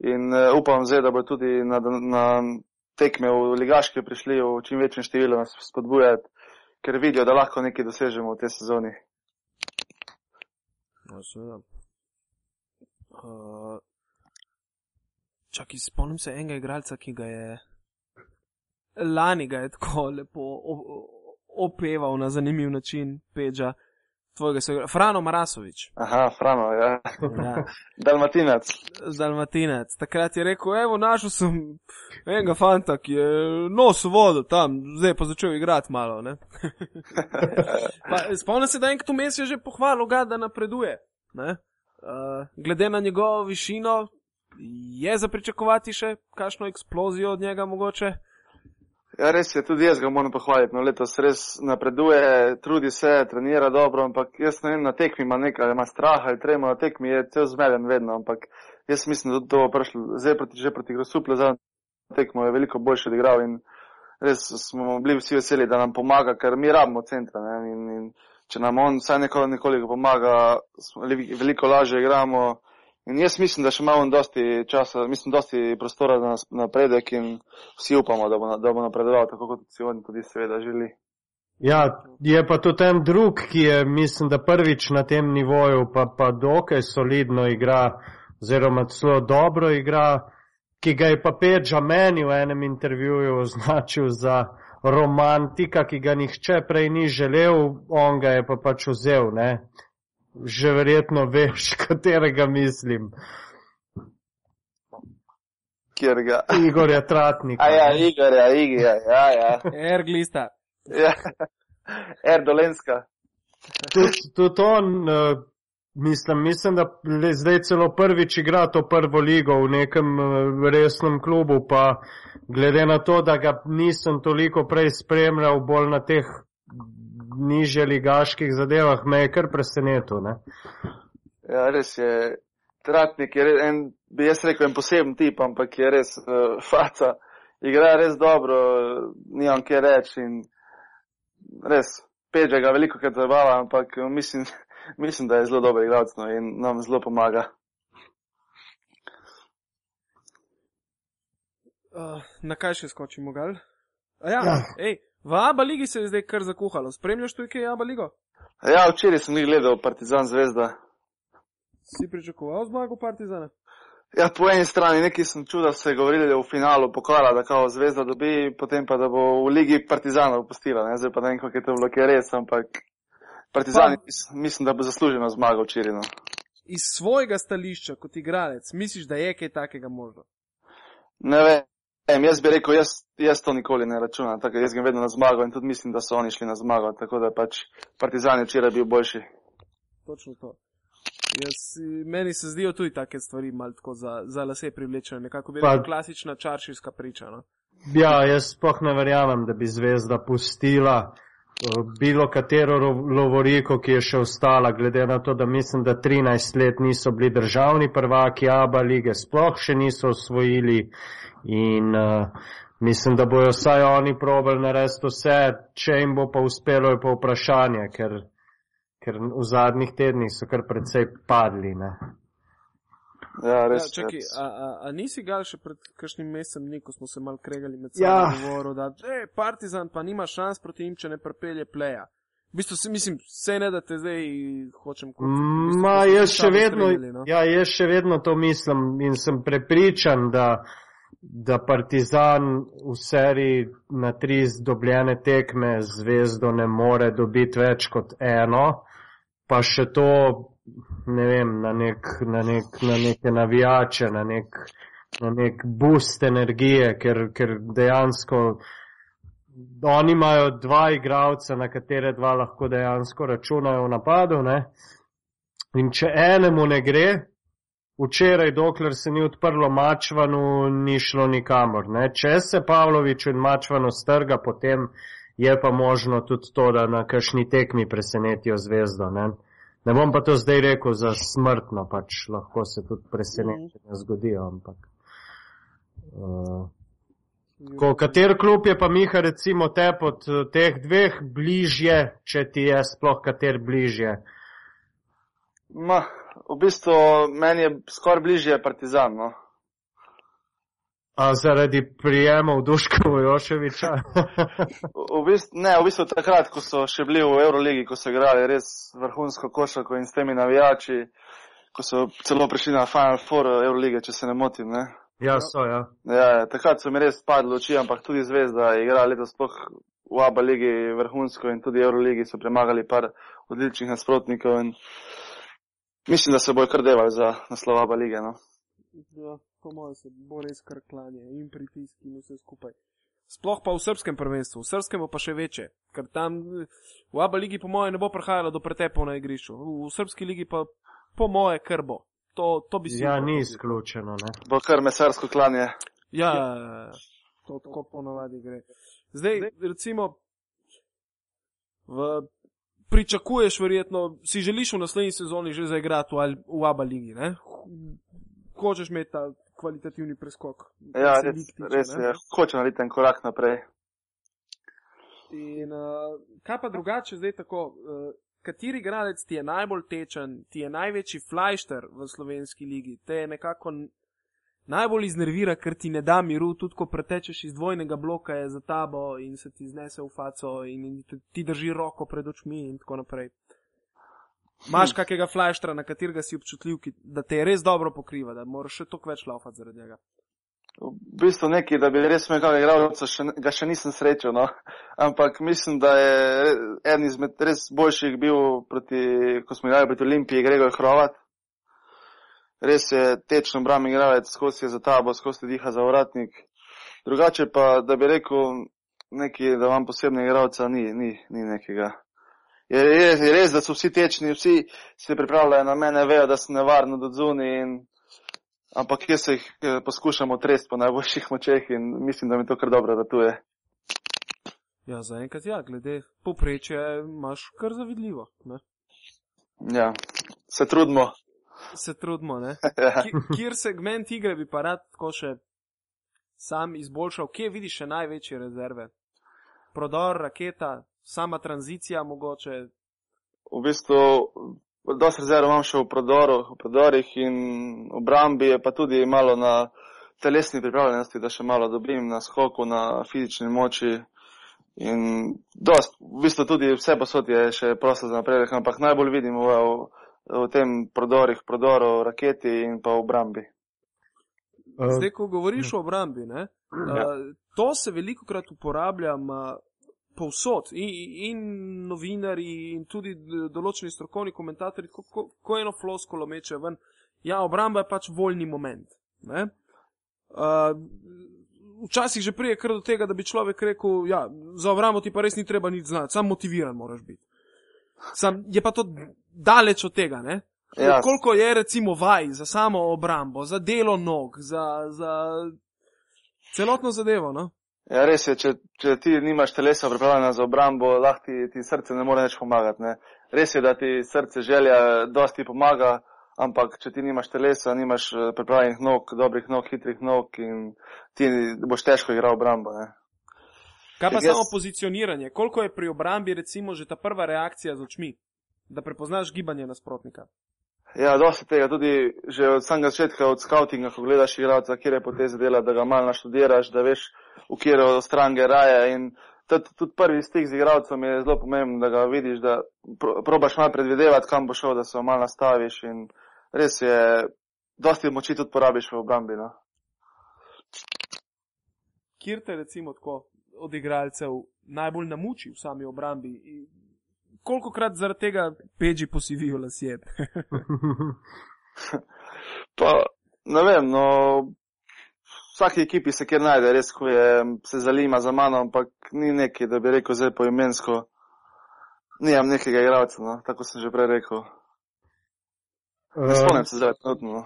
in uh, upam zdaj, da bo tudi na, na tekme v ligaške prišli v čim večjem številu nas spodbujati, ker vidijo, da lahko nekaj dosežemo v tej sezoni. Ja, seveda. Uh, čakaj, spomnim se enega igralca, ki ga je lani ga je tako lepo opeval na zanimiv način, Peča, tvojega se Frano Marasovič. Aha, Frano, ja. Ja. Dalmatinec. Dalmatinec. Takrat je rekel, evo, našel sem enega fanta, ki je nos vodo tam, zdaj pa začel igrati malo. ne." pa, spomnim se, da enkrat vmes je že pohvalil ga, da napreduje. ne. Uh, glede na njegovo višino, je za pričakovati še kakšno eksplozijo od njega mogoče. Ja, res je, tudi jaz ga moram pohvaliti. No, letos res napreduje, trudi se, trenira dobro, ampak jaz ne vem, na tekmi ima nekaj, ima strah ali trema, na tekmi je cel zmeden vedno, ampak jaz mislim, da to prišlo zdaj proti, že proti Grosuplu, za tekmo je veliko boljše odigral in res smo bili vsi veseli, da nam pomaga, ker mi rabimo centra. Ne, in, in če nam on vsaj neko, nekoliko pomaga, veliko lažje igramo. In jaz mislim, da še imamo dosti časa, mislim, dosti prostora za napredek in vsi upamo, da bo, na- da bo napredoval tako, kot si on tudi seveda želi. Ja, je pa tudi en drug, ki je, mislim, da prvič na tem nivoju, pa, pa dokaj solidno igra, oziroma celo dobro igra, ki ga je pa Peča meni v enem intervjuju označil za romantika, ki ga nihče prej ni želel, on ga je pa pač vzel, ne. Že verjetno veš, katerega mislim. Kjer ga. Igorja Tratnika. A ja, ne. Igor, ja, Igor, ja, ja. ja. Erglista. ja. Erdolenska. tudi, tudi on, uh, mislim, mislim, da le, zdaj celo prvič igra to prvo ligo v nekem uh, resnem klubu, pa glede na to, da ga nisem toliko prej spremljal, bolj na teh niže ligaških zadevah, me je kar presenetil. Ne? Ja, res je. Tratnik je res, en, bi jaz rekel, en poseben tip, ampak je res uh, faca. Igra res dobro, nimam kje reči in res, Peđa ga veliko krat zabava, ampak eh, mislim, mislim, da je zelo dober igralec no, in nam zelo pomaga. Uh, na kaj še skočimo, gal? A ja, Ja. ej, v Aba ligi se je zdaj kar zakuhalo. Spremljaš tu kaj Aba ligo? Ja, včeraj sem gledal Partizan Zvezda. Si pričakoval zmago Partizana? Ja, po eni strani nekaj sem čutil, da se je govorili v finalu pokala, da kao Zvezda dobi, potem pa da bo v ligi Partizanov opustila, ne? zdaj pa ne vem, kako je to bilo, ki je res, ampak Partizan, Pa- mislim, da bo zasluženo zmagal včeraj. No. iz svojega stališča kot igralec, misliš, da je kaj takega možno? Ne vem, jaz bi rekel, jaz, jaz to nikoli ne računam, tako jaz grem vedno na zmago in tudi mislim, da so oni šli na zmago, tako da pač Partizan je včeraj bil boljši. Točno to. Jaz, meni se zdijo tudi take stvari malo tako za, za lase privlečene, nekako bi rekel klasična čaršijska priča. No? Ja, jaz sploh ne verjamem, da bi zvezda pustila bilo katero ro- lovoriko, ki je še ostala, glede na to, da mislim, da 13 let niso bili državni prvaki, ABA lige sploh še niso osvojili in uh, mislim, da bojo vsaj oni probali narediti vse, če jim bo pa uspelo, je pa vprašanje, ker, ker v zadnjih tednih so kar precej padli. Ne? Ja, Ja, res. čaki, res. a, a, a nisi ga še pred kakšnim mesecem dni, ko smo se mal kregali med Ja. sabo, govoril, da e, Partizan pa nima šans proti njim, če ne prepelje pleja. V bistvu si mislim, vse ne da te zdaj hočem kot. v bistvu, Ma, jaz se še vedno, strinjali, no. ja, jaz še vedno to mislim in sem prepričan, da, da Partizan v seriji na tri dobljene tekme zvezdo ne more dobiti več kot eno, pa še to, ne vem, na, nek, na, nek, na neke navijače, na nek, na nek boost energije, ker, ker dejansko oni imajo dva igralca, na katere dva lahko dejansko računajo v napadu. Ne? In če enemu ne gre, včeraj, dokler se ni odprlo Mačvanu, ni šlo nikamor. Ne? Če se Pavlovič in Mačvanu strga, potem je pa možno tudi to, da na kakšni tekmi presenetijo zvezdo. Ne? Ne bom pa to zdaj rekel za smrtno, pač lahko se tudi presenečenja zgodijo, ampak. Uh, Ko kater klub je pa Miha recimo te pod eh, teh dveh bližje, če ti je sploh kater bližje? Ma, v bistvu meni je skoraj bližje Partizan. No. A zaradi prijemov Duška Vojoševiča? V, v bistvu, ne, v bistvu takrat, ko so še bili v Euroligi, ko so igrali res vrhunsko košarko in s temi navijači, ko so celo prišli na Final Four Eurolige, če se ne motim. Ne. ja, so, ja. Ja, ja, takrat so mi res padli oči, ampak tudi Zvezda je igrala letos sploh v ABA ligi vrhunsko in tudi Euroligi so premagali par odličnih nasprotnikov in mislim, da se bojo kar devali za naslov ABA lige. No. Ja, po mojem se bo res kar klanje in pritisk in vse skupaj. Sploh pa v srpskem prvenstvu, v srpskem bo pa še večje, ker tam v ABA ligi po mojem ne bo prihajalo do pretepov na igrišču, v, v srpski ligi pa po moje kar bo. To, to bi si Ja, ni izključeno, ne. Bo kar mesarsko klanje. Ja, to tako ponovadi gre. Zdaj, recimo, v, pričakuješ verjetno, si želiš v naslednji sezoni že zaigrati v, v ABA ligi, ne? Hočeš imeti ta kvalitativni preskok. Ja, res, tiče, res ne? je. Hoče narediti en korak naprej. In uh, kaj pa drugače zdaj tako, uh, kateri igralec ti je najbolj tečen, ti je največji flajšter v slovenski ligi, te je nekako najbolj iznervira, ker ti ne da miru, tudi ko pretečeš iz dvojnega bloka, je za tabo in se ti znese v faco in, in ti drži roko pred očmi in tako naprej. Imaš kakega flajštera, na katerega si občutljiv, ki, da te res dobro pokriva, da moraš še toliko več laufati zaradi njega. V bistvu neki, da bi res imel kakega igralca, še, ga še nisem srečal, no. Ampak mislim, da je eden izmed res boljših bil proti, ko smo igrali proti Olimpiji, Gregor Hrovat. Res je tečno bram igralec, skozi je za tabo, skozi diha za vratnik. Drugače pa, da bi rekel neki, da vam posebnega igralca ni, ni, ni nekega. Je, je, je res, da so vsi tečni, vsi se pripravljajo na mene, vejo, da sem nevarno do zuni in ampak jaz jih eh, poskušam otresti po najboljših močeh in mislim, da mi to kar dobro ratuje. Ja, zaenkrat ja, glede poprečja imaš kar zavidljivo. Ne? Ja, se trudimo. Se trudimo, ne? Ja. Kjer segment igre bi pa rad tako še sam izboljšal, kje vidiš še največje rezerve? Prodor, raketa, sama tranzicija mogoče. V bistvu, dosti rezerv imam še v prodoru, v prodorih in obrambi je pa tudi malo na telesni pripravljenosti, da še malo dobim na skoku, na fizični moči. In dost, v bistvu tudi vse posod je še prostor za napredek, ampak najbolj vidim v, v, v tem prodorih, prodoru, raketi in pa obrambi. Zdaj, ko govoriš o obrambi, ne, Ja. uh, to se veliko krat uporablja ma, povsod, in, in novinari, in tudi določeni strokovni komentatorji, ko, ko, ko eno floskolo meče ven. Ja, obramba je pač voljni moment. Uh, včasih že prije kar do tega, da bi človek rekel, ja, za obrambo ti pa res ni treba nič znati, sam motiviran moraš biti. Sam, je pa to daleč od tega, ne? Ja. Koliko je recimo vaj za samo obrambo, za delo nog, za, za celotno zadevo, no? Ja, res je, če, če ti nimaš telesa pripravljena za obrambo, lahko ti, ti srce ne more več pomagati. Ne? Res je, da ti srce želja dosti pomaga, ampak če ti nimaš telesa, nimaš eh, pripravljenih nog, dobrih nog, hitrih nog in ti boš težko igral obrambo. Ne? Kaj pa jaz... samo pozicioniranje? Koliko je pri obrambi recimo že ta prva reakcija z očmi, da prepoznaš gibanje nasprotnika? Ja, dosti tega, tudi že od samega začetka, od scoutinga, ko gledaš igralca, kjer je poteze dela, da ga malo naštudiraš, da veš, v kjer strange raje. In tudi prvi stik z igralcem je zelo pomemben, da ga vidiš, da probaš malo predvidevati, kam bo šel, da se malo nastaviš. In res je, dosti moči tudi porabiš v obrambi. No. Kjer te recimo tako od igralcev najbolj namuči v sami obrambi? koliko krat zaradi tega peči posivijo lasje? pa, ne vem, no, vsaki ekipi se kjer najde, res, ko je, se zalima za mano, ampak ni neki, da bi rekel zdaj poimensko, nimam nekega igralca, no, tako sem že prej rekel. Ne spomnim se zdaj, trenutno.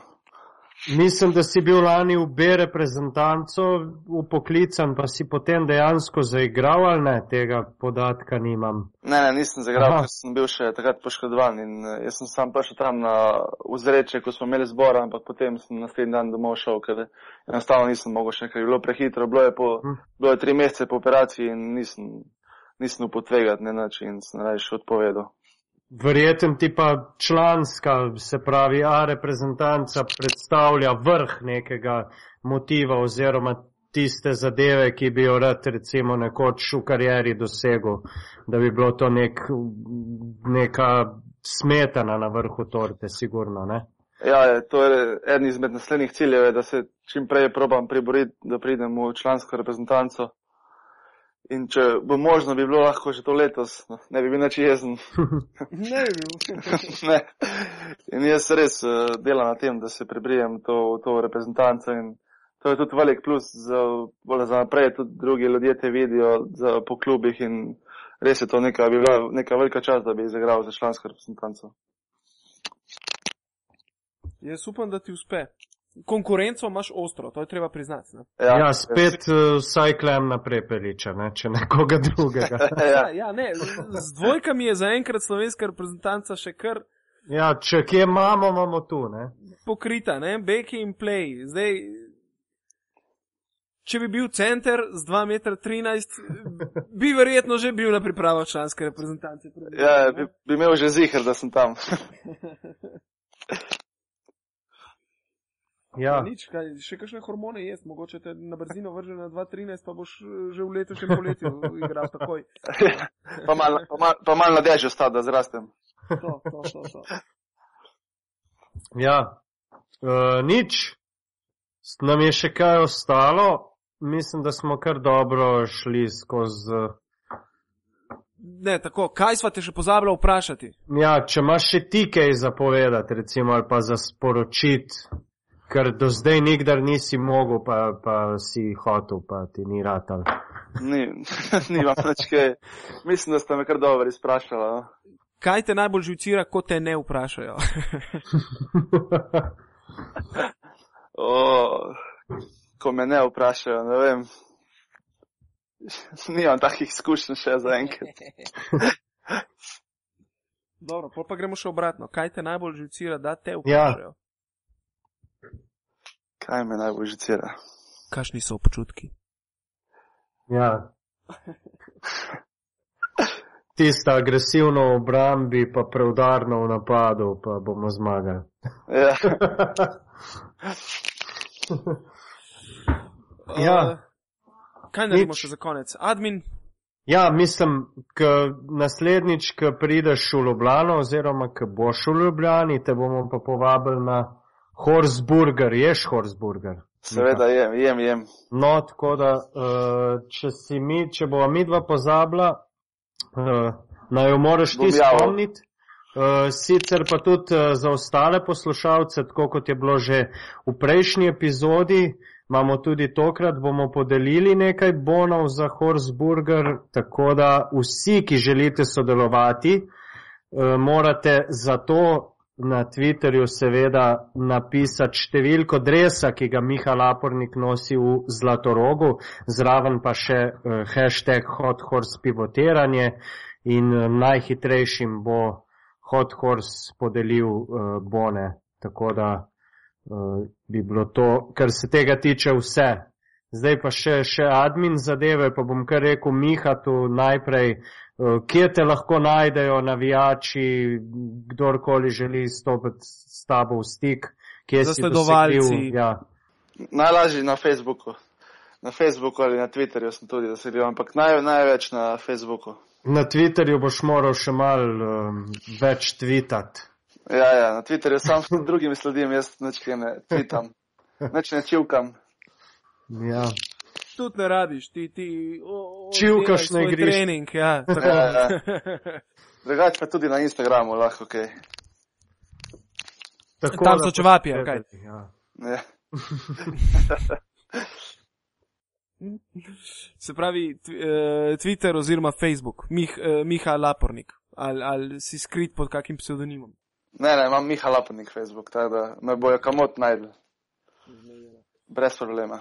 Mislim, da si bil lani v B reprezentanco upoklican, pa si potem dejansko zaigral ali ne, tega podatka nimam. Ne, ne, nisem zaigral, ker sem bil še takrat poškodovan in eh, jaz sem sam prišel tam na vzreče, ko smo imeli zbor, ampak potem sem naslednji dan domov šel, ker enostavno nisem mogel še nekaj, bilo prehitro, bilo je, po, hm. bilo je tri mesece po operaciji in nisem, nisem upotvegati, ne način, sem raje odpovedal. Verjeten ti pa članska, se pravi, A reprezentanca predstavlja vrh nekega motiva oziroma tiste zadeve, ki bi jo rad recimo nekoč v karieri dosegel, da bi bilo to nek, neka smetana na vrhu torte, sigurno, ne? Ja, to je eden izmed naslednjih ciljev, da se čim prej probam priboriti, da pridem v člansko reprezentanco. In če bo možno, bi bilo lahko že to letos, ne bi bil neč jezen. ne bi bil. ne. In jaz res uh, delam na tem, da se prebrijem to, to reprezentanco in to je tudi velik plus za, za naprej, tudi drugi ljudje te vidijo za, po klubih in res je to neka, bi bila neka velika čast, da bi izigral za člansko reprezentanco. Jaz upam, da ti uspe konkurenco imaš ostro, to je treba priznati. Ja, ja, spet uh, vsaj klem naprej peliča, ne? če nekoga drugega. ja, ja, ne, z dvojkami je zaenkrat slovenska reprezentanca še kar. Ja, če kje imamo, imamo tu. Ne? Pokrita, ne, beki in play. Zdaj, če bi bil center z 2,13 m, bi verjetno že bil na pripravo članske reprezentance. Ja, bi, bi imel že zihar, da sem tam. Ja. Nič, kaj, še kakšne hormone je, mogoče te na brzino vrže na 2-13, pa boš eh, že v letošnjem poletju igral takoj. pa malo mal, mal na dežju sta, da zrastem. To, to, to, to. Ja, uh, nič. Nam je še kaj ostalo. Mislim, da smo kar dobro šli skozi. Ne, tako, kaj sva te še pozabila vprašati? Ja, če imaš še ti kaj zapovedati, recimo, ali pa za sporočiti Ker do zdaj nikdar nisi mogel, pa, pa si hotel, pa ti ni ratal. Ni, ni vam več kaj. Mislim, da ste me kar dobro izprašali. No? Kaj te najbolj živcira, ko te ne vprašajo? o, ko me ne vprašajo, ne vem. Nimam takih izkušenj še za enkrat. Dobro, pa gremo še obratno. Kaj te najbolj živcira, da te ja. vprašajo? Ja. Kaj me najbolj žicira? Kakšni so občutki? Ja. Tista agresivna v obrambi, pa preudarno v napadu, pa bomo zmagali. Ja. ja. Uh, kaj naredimo še za konec? Admin. Ja, mislim, k naslednjič, ko prideš v Ljubljano, oziroma ko boš v Ljubljani, te bomo pa povabili na. Horsburger, ješ Horsburger. Seveda jem, jem, jem. No, tako da, uh, če, si mi, če bova mi dva pozabila, uh, naj jo moraš ti spomniti. Uh, sicer pa tudi uh, za ostale poslušalce, tako kot je bilo že v prejšnji epizodi, imamo tudi tokrat, bomo podelili nekaj bonov za Horsburger, tako da vsi, ki želite sodelovati, uh, morate za to na Twitterju seveda napisati številko dresa, ki ga Miha Lapornik nosi v Zlatorogu, zraven pa še uh, hashtag Hot Horse pivotiranje in uh, najhitrejšim bo Hot Horse podelil uh, bone. Tako da bi bilo to, kar se tega tiče, vse. Zdaj pa še, še admin zadeve, pa bom kar rekel Mihatu najprej, uh, kje te lahko najdejo navijači, kdorkoli želi stopiti s tabo v stik, kje si Zasledovalci. dosegljiv. Ja. Najlažje na Facebooku. Na Facebooku ali na Twitterju sem tudi dosegljiv, ampak naj, največ na Facebooku. Na Twitterju boš moral še mal um, več tvitati. Ja, ja, na Twitterju sam s drugimi sledim, jaz nič kaj ne twitam. Nič ne čivkam. Ja. Tudi ne rabiš, ti, ti o- o- Čivkaš na igrišču. trening. Ja. Ja, ja. Drugače pa tudi na Instagramu lahko kaj. Tako Tam so čevapi, ali kaj? Ja. Ja. Se pravi, uh, Twitter oziroma Facebook, Mih, uh, Miha Lapornik. Ali, ali si skrit pod kakim psevdonimom? Ne, ne, imam Miha Lapornik Facebook, tako da me bojo kamot najdel. Brez problema.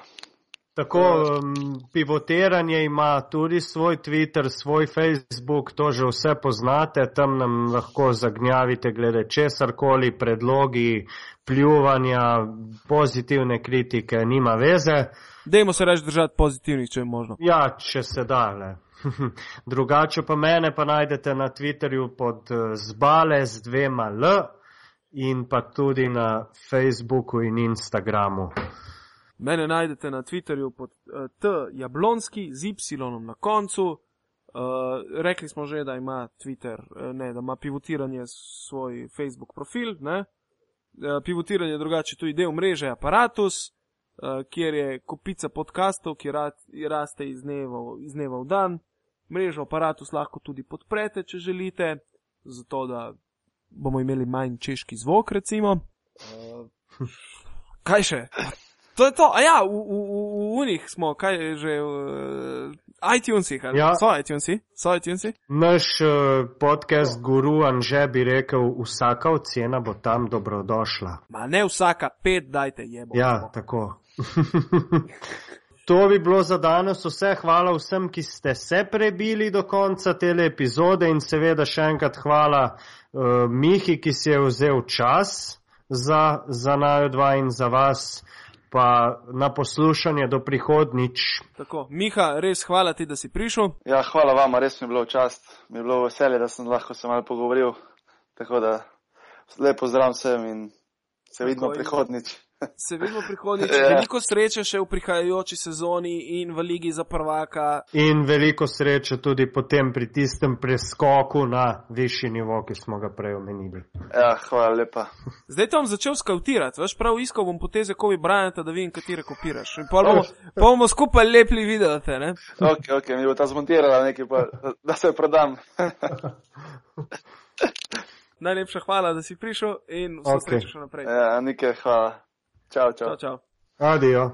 Tako, um, pivotiranje ima tudi svoj Twitter, svoj Facebook, to že vse poznate, tam nam lahko zagnjavite glede česarkoli, predlogi, pljuvanja, pozitivne kritike, nima veze. Dajmo se reči držati pozitivnih, če je možno. Ja, če se da, le. Drugače pa mene pa najdete na Twitterju pod eh, zbale z dvema L in pa tudi na Facebooku in Instagramu. Mene najdete na Twitterju pod uh, T. Jablonski z Y na koncu. Uh, rekli smo že, da ima Twitter, uh, ne, da ima pivotiranje svoj Facebook profil. Ne? Uh, pivotiranje je drugače tudi del mreže Apparatus, uh, kjer je kupica podkastov, ki ra raste iz dneva, iz dneva v dan. Mrežo Apparatus lahko tudi podprete, če želite, zato da bomo imeli manj češki zvok, recimo. Uh, kaj še? To je to, a ja, v, v, v, unih smo, kaj je že, v iTunesih, ali Ja. so iTunesi, so iTunesi. Naš uh, podcast guru Anže bi rekel, vsaka ocena bo tam dobrodošla. Ma ne vsaka, pet dajte jebo. Ja, tako. To bi bilo za danes vse. Hvala vsem, ki ste se prebili do konca te epizode in seveda še enkrat hvala uh, Mihi, ki si je vzel čas za, za najo dva in za vas, pa na poslušanje do prihodnič. Tako, Miha, res hvala ti, da si prišel. Ja, hvala vam, res mi je bilo čast, mi je bilo veselje, da sem lahko se malo pogovoril. Tako da lepo zdrav vsem in se vidimo prihodnič. Se vidimo prihodnjič. Ja. Veliko sreče še v prihajajoči sezoni in v Ligi za prvaka. In veliko sreče tudi potem pri tistem preskoku na višji nivo, ki smo ga prej omenili. Ja, hvala lepa. Zdaj te bom začel skautirati, veš, prav iskal bom poteze Kobe Bryanta, da vidim, katere kopiraš. In pol bomo, pol bomo skupaj lepli videote, ne? Ok, ok, mi bo ta zmontirala nekaj, pa, da se prodam. Najlepša hvala, da si prišel in vse Ok. okay. sreče še naprej. Ja, nekaj, hvala. Čau, čau. Čau, čau. Adijo.